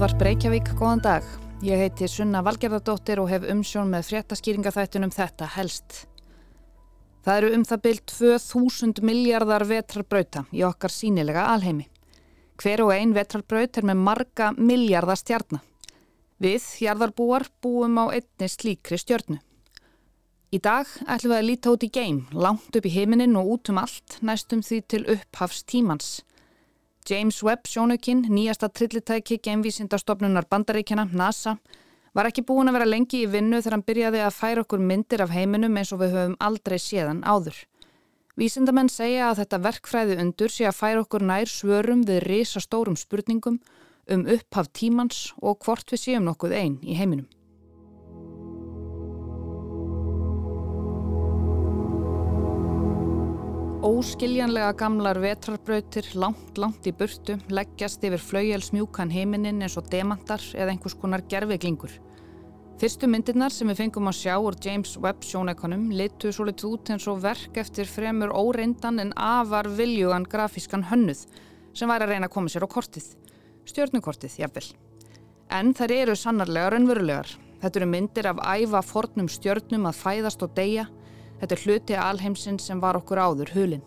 Útvarp Reykjavík, góðan dag. Ég heiti Sunna Valgerðardóttir og hef umsjón með fréttaskýringaþættunum þetta helst. Það eru um það byrj 2000 miljardar vetrarbrauta í okkar sínilega alheimi. Hver og ein vetrarbraut er með marga miljardar stjarnar. Við, jarðarbúar, búum á einni slíkri stjörnu. Í dag ætlum við að líta út í geim, langt upp í heiminin og út um allt, næstum því til upphafs tímans. James Webb sjónukinn, nýjasta trillitæki geimvísindastofnunar bandaríkjana, NASA, var ekki búin að vera lengi í vinnu þegar hann byrjaði að færa okkur myndir af heiminum eins og við höfum aldrei séðan áður. Vísindamenn segja að þetta verkfræði undur sé að færa okkur nær svörum við risastórum spurningum um upphaf tímans og hvort við séum nokkuð einn í heiminum. Óskiljanlega gamlar vetrarbrautir langt, langt í burtu leggjast yfir flaugjelsmjúkan heiminin eins og demantar eða einhvers konar gerfeglingur. Fyrstu myndirnar sem við fengum að sjá úr James Webb sjónækonum litu svo litið út eins og verk eftir fremur óreindan en afar viljugan grafískan hönnuð sem væri að reyna að koma sér á kortið. Stjórnukortið, jáfnvel. En þær eru sannarlega raunverulegar. Þetta eru myndir af æfa fornum stjórnum að fæðast og deyja Þetta er hluti alheimsins sem var okkur áður hulinn.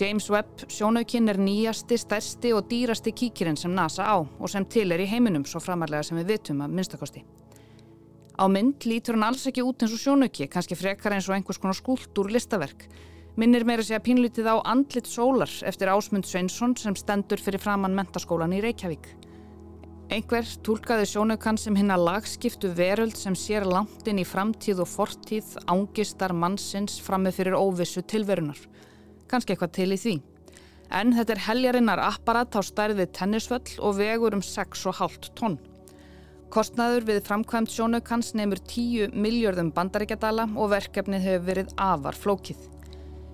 James Webb sjónaukinn er nýjasti, stærsti og dýrasti kíkirinn sem NASA á og sem til er í heiminum svo framarlega sem við vitum að minnstakosti. Á mynd lítur hann alls ekki út eins og sjónauki, kannski frekar eins og einhvers konar skúltúr listaverk. Minnir meira sig að pínlítið á andlit sólar eftir Ásmund Sveinsson sem stendur fyrir framann mentaskólan í Reykjavík. Einhver tólkaði sjónaukan sem hinn að lagskiptu veröld sem sér langt inn í framtíð og fortíð ángistar mannsins frammið fyrir óvissu tilverunar. Kanski eitthvað til í því. En þetta er heljarinnar apparat á stærði tennisvöll og vegur um 6,5 tonn. Kostnaður við framkvæmt sjónaukans nefnur 10 miljörðum bandaríkjadala og verkefnið hefur verið afar flókið.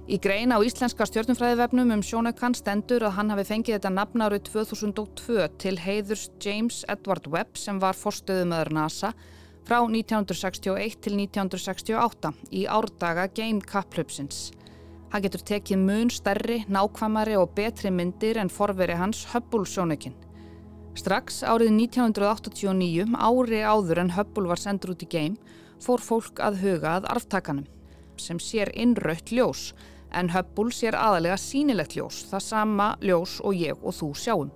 Í grein á íslenska stjórnumfræðivefnum um sjónaukan stendur að hann hafi fengið þetta nafn árið 2002 til heiðurs James Edward Webb sem var forstöðumöður NASA frá 1961 til 1968 í árdaga Game Cup-hlupsins. Hann getur tekið mun stærri, nákvæmari og betri myndir en forveri hans Hubble sjónaukinn. Strax árið 1989, ári áður en Hubble var sendur út í Game, fór fólk að huga að arftakanum sem sér innrött ljós en Hubble sér aðalega sínilegt ljós, það sama ljós og ég og þú sjáum.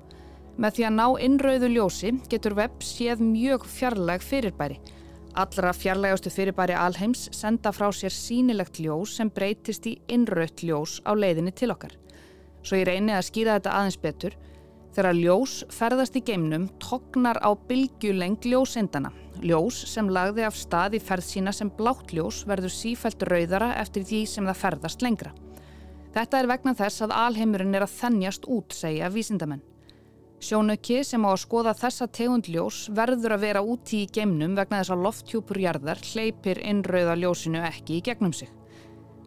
Með því að ná innrauðu ljósi getur Webb séð mjög fjarlæg fyrirbæri. Allra fjarlægastu fyrirbæri alheims senda frá sér sínilegt ljós sem breytist í innraut ljós á leiðinni til okkar. Svo ég reyni að skýra þetta aðeins betur. Þegar ljós ferðast í geimnum tognar á bylgjuleng ljósindana. Ljós sem lagði af stað í ferð sína sem blátt ljós verður sífælt rauðara eftir því sem það ferðast lengra. Þetta er vegna þess að alheimurinn er að þennjast út, segja vísindamenn. Sjónauki sem á að skoða þessa tegundljós verður að vera úti í geimnum vegna þess að lofthjúpur jarðar hleypir inn rauða ljósinu ekki í gegnum sig.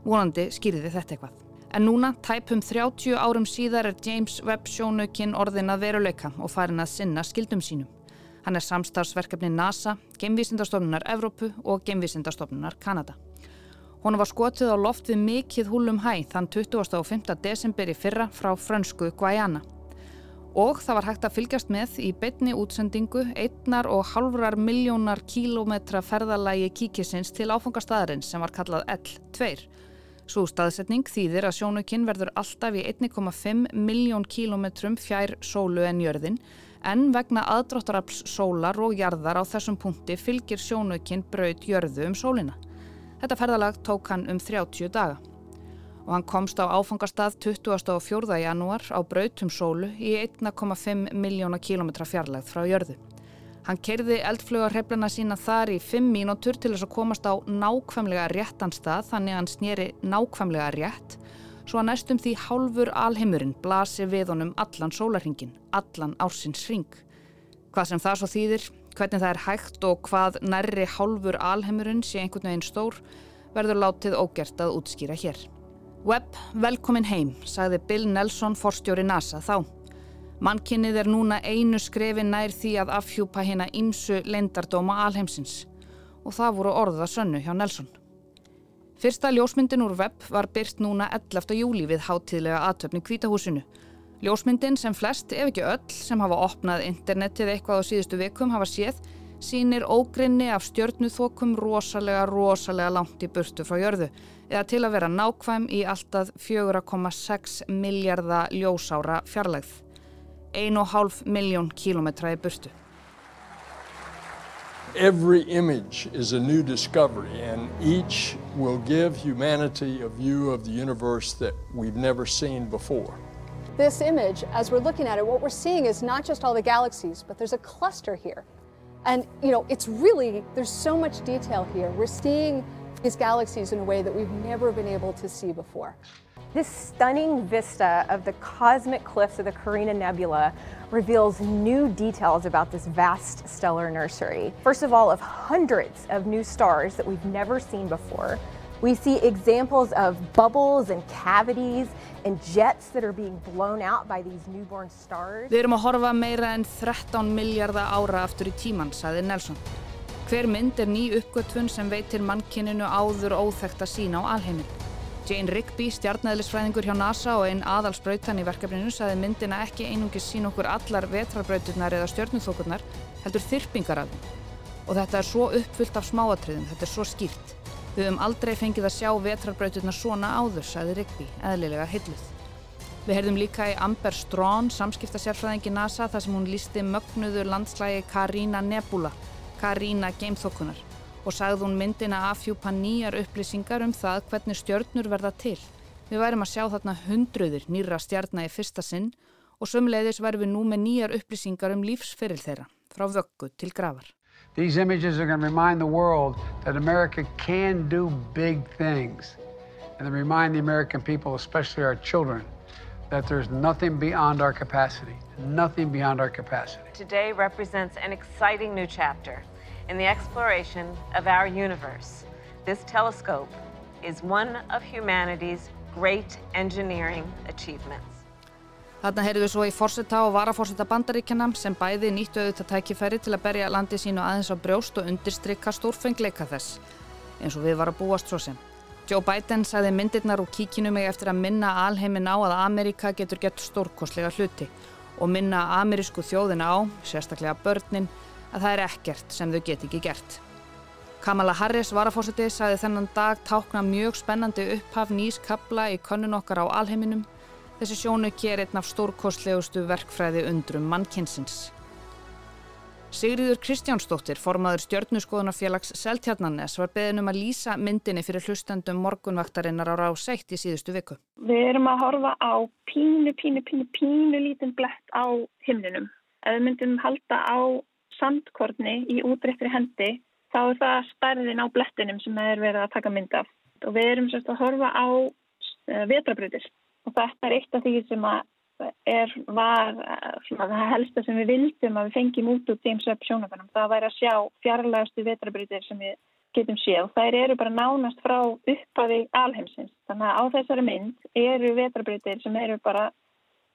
Vonandi skýriði þetta eitthvað. En núna, tæpum 30 árum síðar er James Webb sjónaukinn orðin að veruleika og farin að sinna skildum sínum. Hann er samstarfsverkefni NASA, Gemvísindastofnunar Evrópu og Gemvísindastofnunar Kanada. Hún var skotið á loft við mikill húlum hæ þann 25. desember í fyrra frá frönsku Guayana. Og það var hægt að fylgjast með í beitni útsendingu einnar og halvrar miljónar kílometra ferðalægi kíkisins til áfangastæðarins sem var kallað L2 Svo staðsetning þýðir að sjónukinn verður alltaf í 1,5 miljón kílometrum fjær sólu en jörðin en vegna aðdráttarafls sólar og jarðar á þessum punkti fylgir sjónukinn braut jörðu um sólina. Þetta ferðalag tók hann um 30 daga og hann komst á áfangastað 24. janúar á brautum sólu í 1,5 miljóna kílometra fjarlægð frá jörðu. Hann kerði eldflugarheflana sína þar í fimm mínútur til þess að komast á nákvæmlega réttan stað þannig að hann snýri nákvæmlega rétt svo að næstum því hálfur alheimurinn blasi við honum allan sólarhingin, allan ársins ring. Hvað sem það svo þýðir, hvernig það er hægt og hvað nærri hálfur alheimurinn sé einhvern veginn stór verður látið ógert að útskýra hér. Webb, velkomin heim, sagði Bill Nelson, forstjóri NASA þá. Mannkinnið er núna einu skrefi nær því að afhjúpa hérna ímsu leindardóma alheimsins og það voru orða sönnu hjá Nelson. Fyrsta ljósmyndin úr web var byrt núna 11. júli við hátíðlega aðtöfni kvítahúsinu. Ljósmyndin sem flest, ef ekki öll, sem hafa opnað internetið eitthvað á síðustu vikum hafa séð, sínir ógrinni af stjörnuþokum rosalega, rosalega langt í burtu frá jörðu eða til að vera nákvæm í alltaf 4,6 miljardar ljósára fjarlægð. 1,5 miljón kílometra í burtu. Every image is a new discovery and each will give humanity a view of the universe that we've never seen before. This image, as we're looking at it, what we're seeing is not just all the galaxies, but there's a cluster here. And, you know, it's really, there's so much detail here. We're seeing these galaxies in a way that we've never been able to see before. This stunning vista of the cosmic cliffs of the Carina Nebula reveals new details about this vast stellar nursery. First of all, of hundreds of new stars that we've never seen before. We see examples of bubbles and cavities and jets that are being blown out by these newborn stars. Við erum að horfa meira en 13 miljardar ára aftur í tíman, saði Nelson. Hver mynd er ný uppgötvun sem veitir mannkininu áður óþekta sína á alheiminn. Jane Rigby, stjarnæðlisfræðingur hjá NASA og einn aðalsbrautan í verkefninu, saði myndina ekki einungis sín okkur allar vetrarbrauturnar eða stjörnuþókurnar, heldur þyrpingar af þeim. Og þetta er svo uppfyllt af smáatriðum, þetta er svo skýrt. Við höfum aldrei fengið að sjá vetrarbrauturnar svona áður, sagði Rigby, eðlilega hilluð. Við heyrðum líka í Amber Strawn, samskiptasérfræðingi NASA, þar sem hún lísti mögnuðu landslægi Carina Nebula, Carina geimþokkunar, og sagði hún myndina afhjúpa nýjar upplýsingar um það hvernig stjörnur verða til. Við værim að sjá þarna hundruður nýra stjarnar í fyrsta sinn og sömulegðis væri við nú með nýjar upplýsingar um lífsferil þeirra, frá vöggu til gravar. These images are going to remind the world that America can do big things. And remind the American people, especially our children, that there's nothing beyond our capacity. Nothing beyond our capacity. Today represents an exciting new chapter in the exploration of our universe. This telescope is one of humanity's great engineering achievements. Þarna heyrðum við svo í fórseta og varafórseta bandaríkjana sem bæði nýttu auðvitað tækifæri til að berja landi sínu aðeins á brjóst og undirstrykka stórfengleika þess, eins og við var að búast svo sem. Joe Biden sagði myndirnar úr kíkinu mig eftir að minna alheimin á að Amerika getur gett stórkoslega hluti og minna amerísku þjóðina á, sérstaklega börnin, að það er ekkert sem þau get ekki gert. Kamala Harris varafórseti sagði þennan dag tákna mjög spennandi upphaf nýs kabla í könnun okkar á alheiminum Þessi sjónauki er einn af stórkostlegustu verkfræði undrum mannkynsins. Sigriður Kristjánsdóttir, formaður stjörnuskoðunarfélags Seltjarnanes, var beðin um að lýsa myndinni fyrir hlustandum morgunvaktarinnar á ráð seitt í síðustu viku. Við erum að horfa á pínu, pínu, pínu, pínu lítinn blett á himninum. Ef við myndum halda á sandkorni í útreittri hendi, þá er það stærðin á blettinum sem er verið að taka mynd af. Og við erum sérst að horfa á eh, vetrabröðir og þetta er eitt af því sem er, var svona, það helsta sem við vildum að við fengjum út úr James Webb sjónafanum. Það væri að sjá fjarlægastu vetrabrytir sem við getum séð. Þær eru bara nánast frá upphafi alheimsins. Þannig að á þessari mynd eru vetrabrytir sem eru bara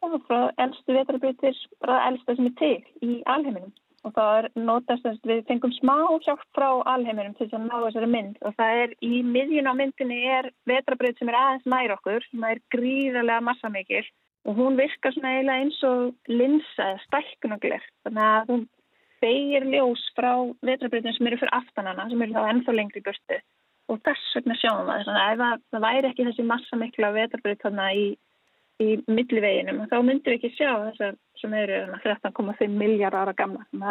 frá eldstu vetrabrytir, bara eldsta sem er til í alheiminum og það er notast að við fengum smá hjálp frá alheiminum til að ná þessari mynd. Og það er í miðjun á myndinni er vetrabröð sem er aðeins nær okkur sem er gríðarlega massamikil. Og hún virkar svona eiginlega eins og linsa eða stælkunuglir þannig að hún beigir ljós frá vetrabröðin sem eru fyrir aftanana sem eru þá ennþá lengri burtu. Og þess vegna sjáum við það. Þannig að það væri ekki þessi massamikla vetrabröð þannig í í milliveginum og þá myndir við ekki sjá þessar sem eru 13,5 miljardar gamla sem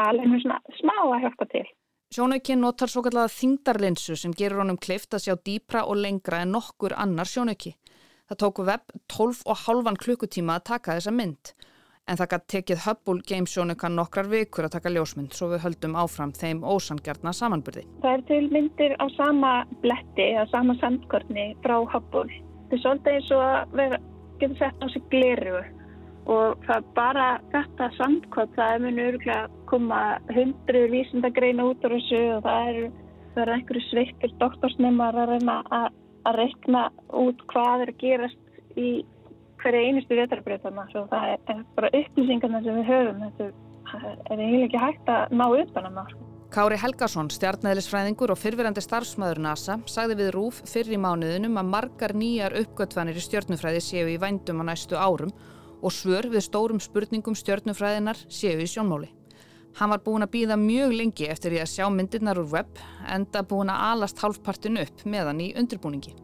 alveg er svona smá að hjálpa til. Sjónaukin notar svo kallega þingdarlinsu sem gerur honum kleift að sjá dýpra og lengra en nokkur annar sjónauki. Það tóku web 12,5 klukkutíma að taka þessa mynd en það gæti tekið Hubble Games sjónaukan nokkrar vikur að taka ljósmynd svo við höldum áfram þeim ósangjarna samanbyrði. Það er til myndir á sama bletti, á sama sandkortni frá Hubble. Það er svolítið eins og að vera getur sett á sig gleru og það bara þetta samtkvæmt það er muni öruglega að koma hundruður vísindagreina út á þessu og það eru er einhverju sveittir doktorsnumar að reyna að, að reikna út hvað er að gerast í hverja einustu vetarbreytana svo það er, er bara upplýsingarna sem við höfum. Þetta er eiginlega ekki hægt að ná utan að ná Kári Helgason, stjarnæðlisfræðingur og fyrfirandi starfsmæður NASA, sagði við Rúf fyrir í mánuðinum að margar nýjar uppgötvanir í stjörnufræði séu í vændum á næstu árum og svör við stórum spurningum stjörnufræðinar séu í sjónmáli. Hann var búin að býða mjög lengi eftir því að sjá myndirnar úr web enda búin að alast hálfpartin upp meðan í undirbúningi.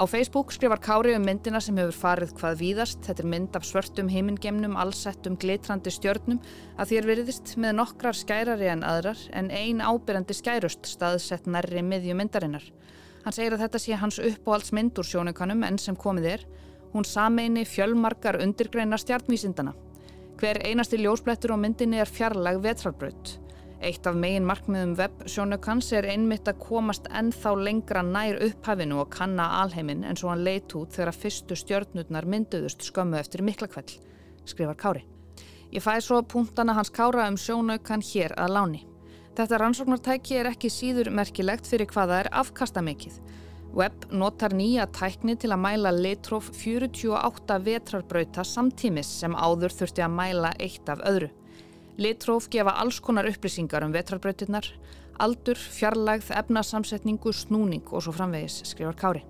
Á Facebook skrifar Kári um myndina sem hefur farið hvað víðast. Þetta er mynd af svörtum heimingemnum, allsettum, glitrandi stjörnum að þér veriðist með nokkrar skærari en aðrar en ein ábyrjandi skærust staðsett nærri miðju myndarinnar. Hann segir að þetta sé hans uppáhaldsmynd úr sjónukanum enn sem komið er. Hún sameini fjölmarkar undirgreina stjartvísindana. Hver einasti ljósblættur á myndinni er fjarlag vetrarbraut. Eitt af megin markmiðum web-sjónukans er einmitt að komast ennþá lengra nær upphafinu og kanna alheimin en svo hann leit út þegar fyrstu stjörnurnar mynduðust skömmu eftir miklakveld, skrifar Kári. Ég fæ svo punktana hans Kára um sjónukan hér að láni. Þetta rannsóknartæki er ekki síður merkilegt fyrir hvaða er afkastamikið. Web notar nýja tækni til að mæla litróf 48 vetrarbrauta samtímis sem áður þurfti að mæla eitt af öðru. Litróf gefa alls konar upplýsingar um vetrarbrautirnar, aldur, fjarlægð, efnasamsetningu, snúning og svo framvegis, skrifar Kári.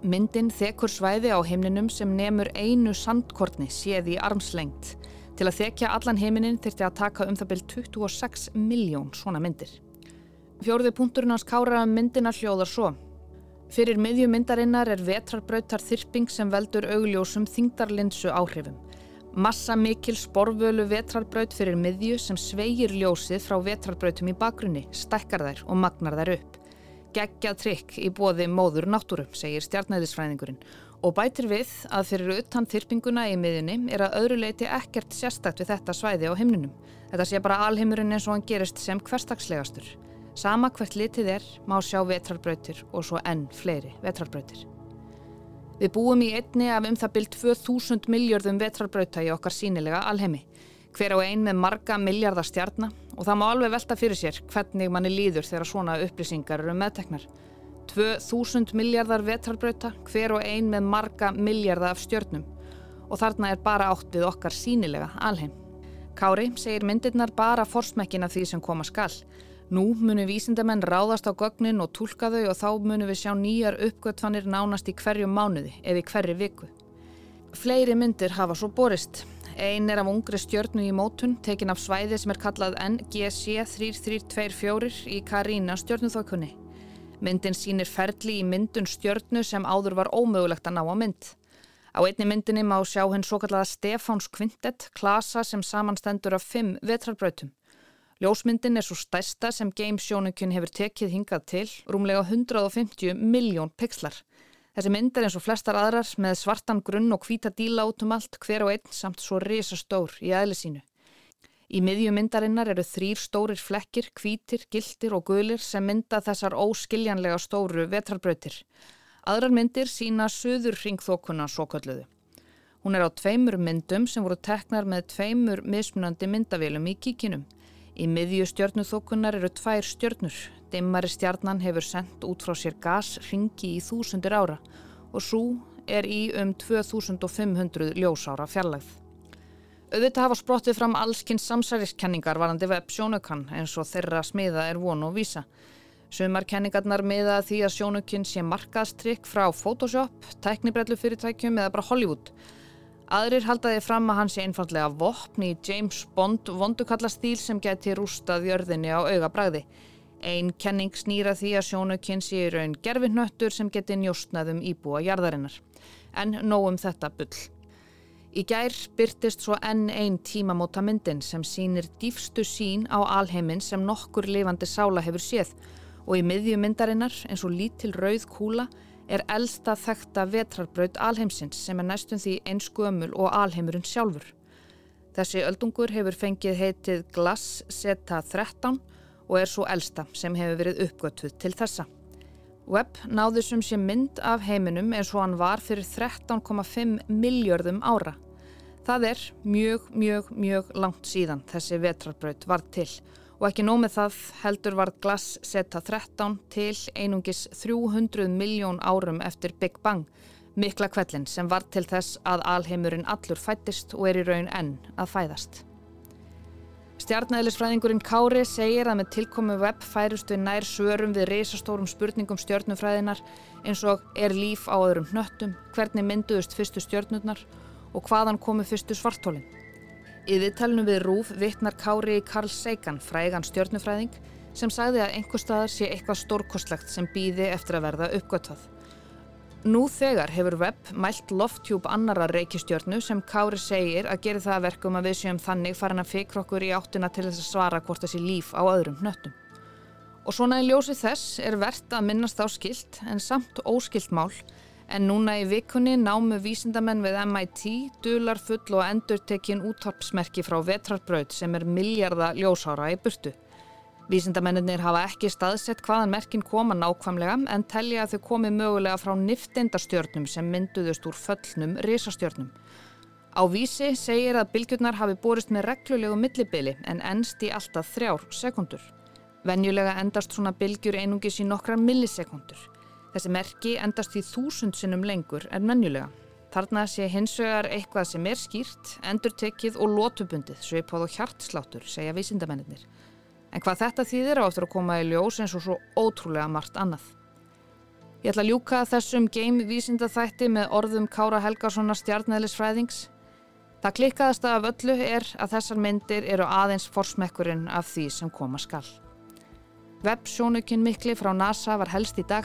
Myndin þekur svæði á heimninum sem nemur einu sandkortni séð í armslengt. Til að þekja allan heiminin þurfti að taka um það byrj 26 miljón svona myndir. Fjóruði punkturinn hans Kára myndina hljóðar svo. Fyrir miðjumyndarinnar er vetrarbrautar þyrping sem veldur augljósum þingdarlinsu áhrifum. Massa mikil sporvölu vetrarbraut fyrir miðju sem sveigir ljósið frá vetrarbrautum í bakgrunni, stekkar þær og magnar þær upp. Geggjað trikk í bóði móður náttúru, segir stjarnæðisfræðingurinn og bætir við að fyrir utan þyrpinguna í miðjunni er að öðru leiti ekkert sérstakt við þetta svæði á himnunum. Þetta sé bara alheimurinn eins og hann gerist sem hverstagslegastur. Sama hvert litið er má sjá vetrarbrautir og svo enn fleiri vetrarbrautir. Við búum í einni af um það byrj 2000 miljardum vetrarbrauta í okkar sínilega alheimi. Hver á ein með marga miljardar stjarnar og það má alveg velta fyrir sér hvernig manni líður þegar svona upplýsingar eru meðteknar. 2000 miljardar vetrarbrauta, hver og ein með marga miljardar af stjörnum. Og þarna er bara átt við okkar sínilega alheim. Kári segir myndirnar bara forsmekkin af því sem koma skall. Nú munum vísindamenn ráðast á gögnin og tólka þau og þá munum við sjá nýjar uppgötfanir nánast í hverju mánuði eða í hverju viku. Fleiri myndir hafa svo borist. Einn er af ungri stjörnu í mótun, tekin af svæði sem er kallað NGC 3324 í Karína stjörnuþókunni. Myndin sínir ferli í myndun stjörnu sem áður var ómögulegt að ná á mynd. Á einni myndinni má sjá henn svo kallaða Stefáns Kvintet, klasa sem samanstendur af fimm vetrarbrautum. Ljósmyndin er svo stærsta sem gamesjónukun hefur tekið hingað til, rúmlega 150 miljón pixlar. Þessi mynd er eins og flestar aðrar með svartan grunn og hvita díla út um allt hver og einn samt svo risastór í aðli sínu. Í miðju myndarinnar eru þrýr stórir flekkir, hvítir, gildir og guðlir sem mynda þessar óskiljanlega stóru vetrarbrautir. Aðrar myndir sína söður ringþókuna svo kölluðu. Hún er á tveimur myndum sem voru teknar með tveimur mismunandi myndavélum í kíkinum. Í miðju stjörnuþókunar eru tvær stjörnur. Dimmari stjarnan hefur sendt út frá sér gas ringi í þúsundir ára og svo er í um 2500 ljósára fjarlagð. Auðvitað hafa sprottið fram allskynns samsæriskenningar varandi web sjónukan eins og þeirra smiða er von og vísa. Sumar kenningarnar miða því að sjónukinn sé markaðstrykk frá Photoshop, tæknibrellu fyrirtækjum eða bara Hollywood. Aðrir haldaði fram að hann sé einfallega vopn í James Bond vondukallastýl sem geti rústað jörðinni á auga bræði. Einn kenning snýra því að sjónukinn sé raun gerfinnöttur sem geti njóstnaðum íbúa jarðarinnar. En nógum þetta bull. Í gær byrtist svo enn einn tímamóta myndin sem sínir dýfstu sín á alheiminn sem nokkur lifandi sála hefur séð og í miðjumyndarinnar eins og lítil rauð kúla er elsta þekta vetrarbraut alheimsins sem er næstum því eins gömul og alheimurinn sjálfur. Þessi öldungur hefur fengið heitið Glass Zeta 13 og er svo elsta sem hefur verið uppgötuð til þessa. Webb náði sem sé mynd af heiminum eins og hann var fyrir 13,5 miljörðum ára. Það er mjög, mjög, mjög langt síðan þessi vetrarbraut var til og ekki nómið það heldur var glass seta 13 til einungis 300 miljón árum eftir Big Bang, mikla kvellin sem var til þess að alheimurinn allur fættist og er í raun enn að fæðast. Stjarnæðilisfræðingurinn Kári segir að með tilkomi web færust við nær svörum við reysastórum spurningum stjörnufræðinar eins og er líf á öðrum hnöttum, hvernig mynduðust fyrstu stjörnurnar og hvaðan komu fyrstu svartólinn. Í viðtælunum við Rúf vittnar Kári Karl Seikan, frægan stjörnufræðing, sem sagði að einhver staðar sé eitthvað stórkostlegt sem býði eftir að verða uppgötvað. Nú þegar hefur web mælt lofttjúb annara reykistjörnu sem Kári segir að gera það verkum að við séum þannig farin að fikra okkur í áttina til þess að svara hvort þessi líf á öðrum hnöttum. Og svona í ljósi þess er verðt að minnast á skilt en samt óskilt mál en núna í vikunni námu vísindamenn við MIT dular full og endurtekkin útvarpsmerki frá vetrarbraut sem er miljarda ljósára í burtu. Vísindamennir hafa ekki staðsett hvaðan merkin koma nákvæmlega en telja að þau komi mögulega frá niftindastjörnum sem mynduðust úr föllnum risastjörnum. Á vísi segir að bylgjurnar hafi borist með reglulegu millibili en ennst í alltaf þrjár sekundur. Venjulega endast svona bylgjur einungis í nokkra millisekundur. Þessi merki endast í þúsund sinnum lengur en menjulega. Þarna sé hins vegar eitthvað sem er skýrt, endurtekið og lótubundið, sveipáð og hjartsláttur, segja vísindamennir. En hvað þetta þýðir á eftir að koma í ljós eins og svo ótrúlega margt annað. Ég ætla að ljúka þessum game vísindathætti með orðum Kára Helgarssona stjarnæðlisfræðings. Það klikkaðast af öllu er að þessar myndir eru aðeins forsmekkurinn af því sem koma skall. Web-sjónukinn mikli frá NASA var helst í dag.